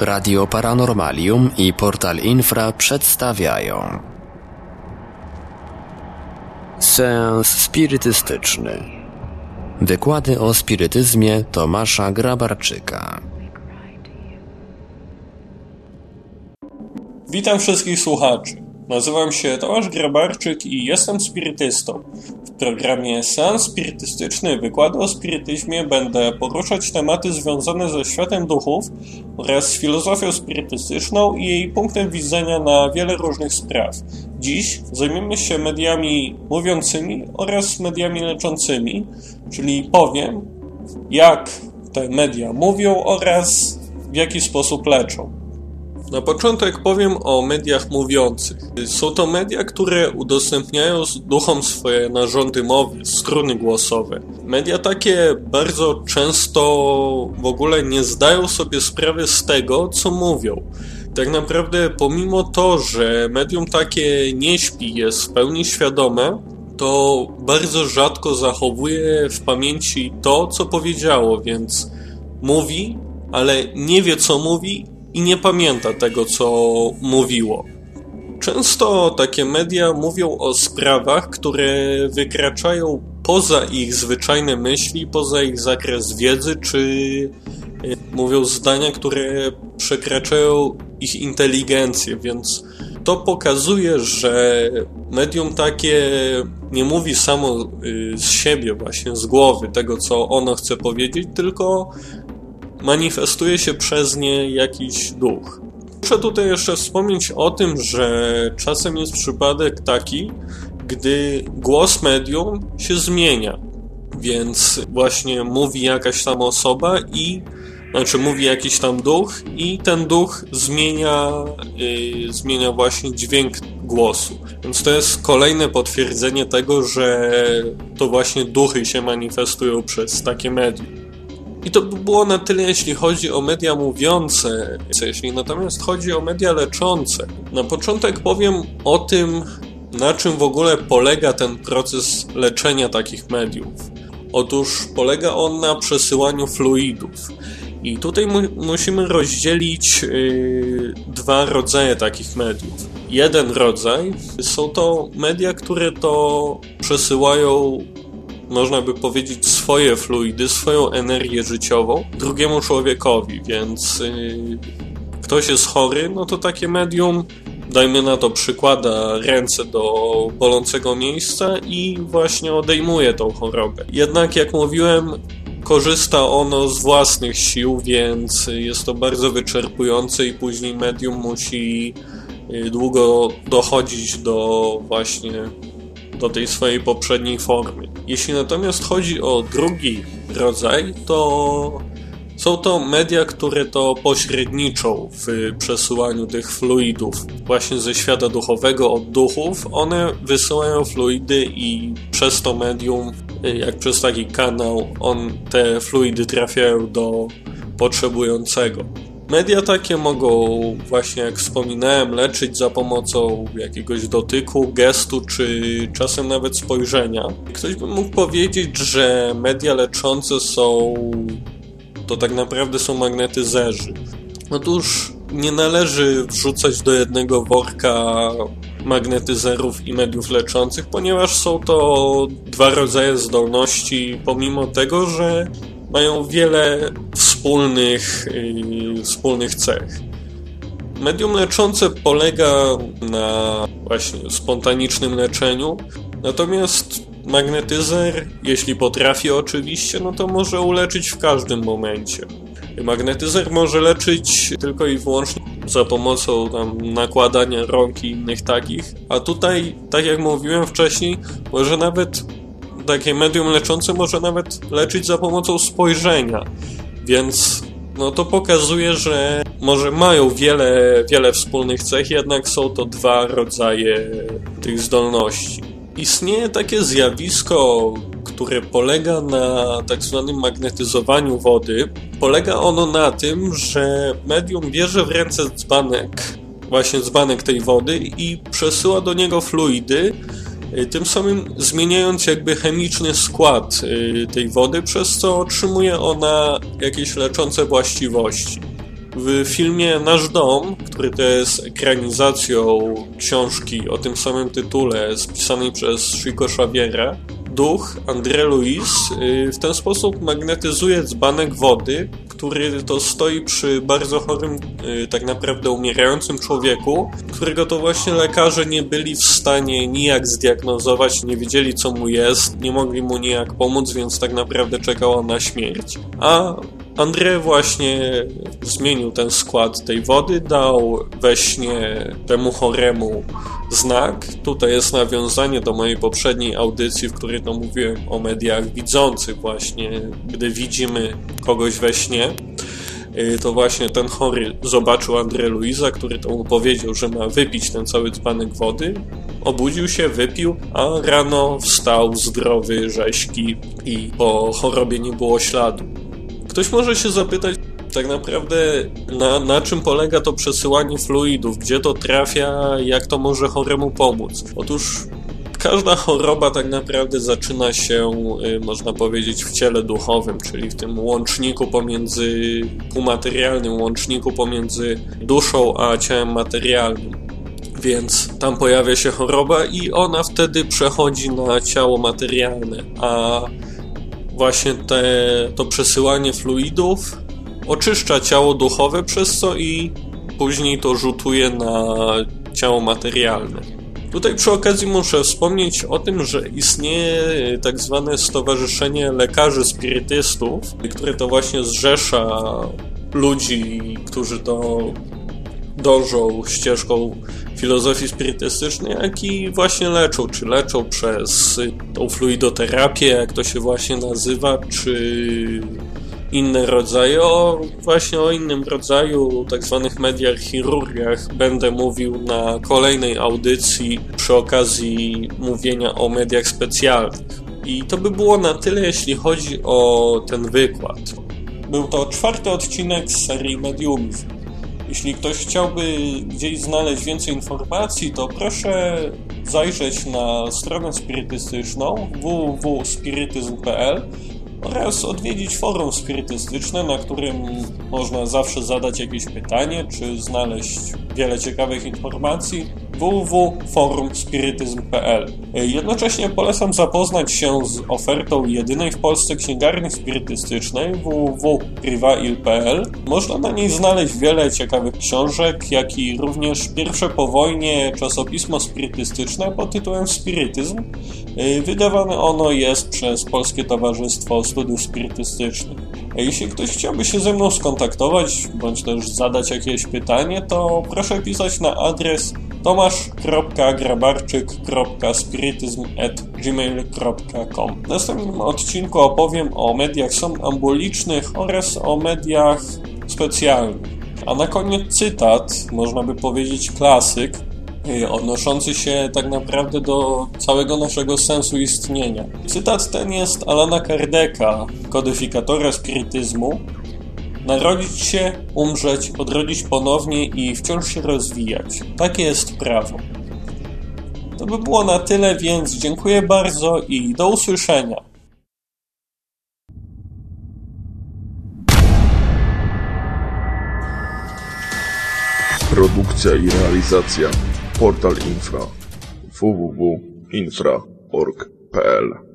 Radio Paranormalium i Portal Infra przedstawiają. Seans spirytystyczny. Wykłady o spirytyzmie Tomasza Grabarczyka. Witam wszystkich słuchaczy. Nazywam się Tomasz Grabarczyk i jestem spirytystą. W programie Seans Spirytystyczny Wykłady o spirytyzmie będę poruszać tematy związane ze światem duchów oraz filozofią spirytystyczną i jej punktem widzenia na wiele różnych spraw. Dziś zajmiemy się mediami mówiącymi oraz mediami leczącymi, czyli powiem, jak te media mówią oraz w jaki sposób leczą. Na początek powiem o mediach mówiących. Są to media, które udostępniają duchom swoje narządy mowy, struny głosowe. Media takie bardzo często w ogóle nie zdają sobie sprawy z tego, co mówią. Tak naprawdę, pomimo to, że medium takie nie śpi, jest w pełni świadome, to bardzo rzadko zachowuje w pamięci to, co powiedziało, więc mówi, ale nie wie, co mówi i nie pamięta tego, co mówiło. Często takie media mówią o sprawach, które wykraczają poza ich zwyczajne myśli, poza ich zakres wiedzy, czy e, mówią zdania, które przekraczają ich inteligencję, więc to pokazuje, że medium takie nie mówi samo y, z siebie, właśnie z głowy, tego co ono chce powiedzieć, tylko manifestuje się przez nie jakiś duch. Muszę tutaj jeszcze wspomnieć o tym, że czasem jest przypadek taki, gdy głos medium się zmienia. Więc właśnie mówi jakaś tam osoba i znaczy mówi jakiś tam duch i ten duch zmienia, yy, zmienia właśnie dźwięk głosu. Więc to jest kolejne potwierdzenie tego, że to właśnie duchy się manifestują przez takie medium. I to by było na tyle, jeśli chodzi o media mówiące. Jeśli natomiast chodzi o media leczące, na początek powiem o tym, na czym w ogóle polega ten proces leczenia takich mediów. Otóż polega on na przesyłaniu fluidów. I tutaj mu musimy rozdzielić yy, dwa rodzaje takich mediów. Jeden rodzaj są to media, które to przesyłają można by powiedzieć, swoje fluidy, swoją energię życiową drugiemu człowiekowi, więc yy, ktoś jest chory, no to takie medium, dajmy na to, przykłada ręce do bolącego miejsca i właśnie odejmuje tą chorobę. Jednak, jak mówiłem, korzysta ono z własnych sił, więc jest to bardzo wyczerpujące i później medium musi y, długo dochodzić do właśnie do tej swojej poprzedniej formy. Jeśli natomiast chodzi o drugi rodzaj, to są to media, które to pośredniczą w przesyłaniu tych fluidów właśnie ze świata duchowego od duchów. One wysyłają fluidy i przez to medium, jak przez taki kanał, on, te fluidy trafiają do potrzebującego. Media takie mogą, właśnie jak wspominałem, leczyć za pomocą jakiegoś dotyku, gestu, czy czasem nawet spojrzenia. Ktoś by mógł powiedzieć, że media leczące są. to tak naprawdę są magnetyzerzy. Otóż nie należy wrzucać do jednego worka magnetyzerów i mediów leczących, ponieważ są to dwa rodzaje zdolności, pomimo tego, że mają wiele wspólnych, yy, wspólnych cech. Medium leczące polega na właśnie spontanicznym leczeniu, natomiast magnetyzer, jeśli potrafi oczywiście, no to może uleczyć w każdym momencie. Magnetyzer może leczyć tylko i wyłącznie za pomocą tam nakładania rąk i innych takich, a tutaj, tak jak mówiłem wcześniej, może nawet takie medium leczące może nawet leczyć za pomocą spojrzenia. Więc no to pokazuje, że może mają wiele, wiele wspólnych cech, jednak są to dwa rodzaje tych zdolności. Istnieje takie zjawisko, które polega na tak zwanym magnetyzowaniu wody. Polega ono na tym, że medium bierze w ręce dzbanek, właśnie dzbanek tej wody i przesyła do niego fluidy, tym samym zmieniając jakby chemiczny skład y, tej wody, przez co otrzymuje ona jakieś leczące właściwości. W filmie Nasz Dom, który to jest ekranizacją książki o tym samym tytule spisanej przez Chico Xaviera, duch André Luis y, w ten sposób magnetyzuje dzbanek wody, który to stoi przy bardzo chorym, y, tak naprawdę umierającym człowieku, którego to właśnie lekarze nie byli w stanie nijak zdiagnozować, nie wiedzieli co mu jest, nie mogli mu nijak pomóc, więc tak naprawdę czekała na śmierć. A André właśnie zmienił ten skład tej wody, dał we śnie temu choremu znak. Tutaj jest nawiązanie do mojej poprzedniej audycji, w której to mówiłem o mediach widzących właśnie, gdy widzimy kogoś we śnie y, to właśnie ten chory zobaczył André Luisa, który to mu powiedział, że ma wypić ten cały dzbanek wody. Obudził się, wypił, a rano wstał zdrowy, rześki i po chorobie nie było śladu. Ktoś może się zapytać, tak naprawdę na, na czym polega to przesyłanie fluidów, gdzie to trafia, jak to może choremu pomóc. Otóż każda choroba tak naprawdę zaczyna się, y, można powiedzieć, w ciele duchowym, czyli w tym łączniku pomiędzy półmaterialnym, łączniku pomiędzy duszą a ciałem materialnym. Więc tam pojawia się choroba i ona wtedy przechodzi na ciało materialne, a właśnie te, to przesyłanie fluidów oczyszcza ciało duchowe, przez co i później to rzutuje na ciało materialne. Tutaj przy okazji muszę wspomnieć o tym, że istnieje tak zwane Stowarzyszenie Lekarzy Spirytystów, które to właśnie zrzesza ludzi, którzy to dążą ścieżką filozofii spirytystycznej, jak i właśnie leczą, czy leczą przez tą fluidoterapię, jak to się właśnie nazywa, czy inne rodzaje. O, właśnie o innym rodzaju tak zwanych mediach chirurgiach będę mówił na kolejnej audycji przy okazji mówienia o mediach specjalnych. I to by było na tyle, jeśli chodzi o ten wykład. Był to czwarty odcinek z serii Mediumizm. Jeśli ktoś chciałby gdzieś znaleźć więcej informacji, to proszę zajrzeć na stronę spirytystyczną www.spirytyzm.pl oraz odwiedzić forum spirytystyczne, na którym można zawsze zadać jakieś pytanie, czy znaleźć wiele ciekawych informacji www.forumspirytyzm.pl Jednocześnie polecam zapoznać się z ofertą jedynej w Polsce księgarni spirytystycznej www.privail.pl Można na niej znaleźć wiele ciekawych książek, jak i również pierwsze po wojnie czasopismo spirytystyczne pod tytułem Spirytyzm. Wydawane ono jest przez Polskie Towarzystwo Studiów Spirytystycznych. Jeśli ktoś chciałby się ze mną skontaktować, bądź też zadać jakieś pytanie, to proszę pisać na adres tomasz.grabarczyk.spirytyzm.gmail.com W następnym odcinku opowiem o mediach somnambulичnych oraz o mediach specjalnych. A na koniec cytat, można by powiedzieć klasyk, y, odnoszący się tak naprawdę do całego naszego sensu istnienia. Cytat ten jest Alana Kardeka, kodyfikatora spirytyzmu, Narodzić się, umrzeć, odrodzić ponownie i wciąż się rozwijać. Takie jest prawo. To by było na tyle, więc dziękuję bardzo i do usłyszenia. Produkcja i realizacja Portal Infra www.infra.org.pl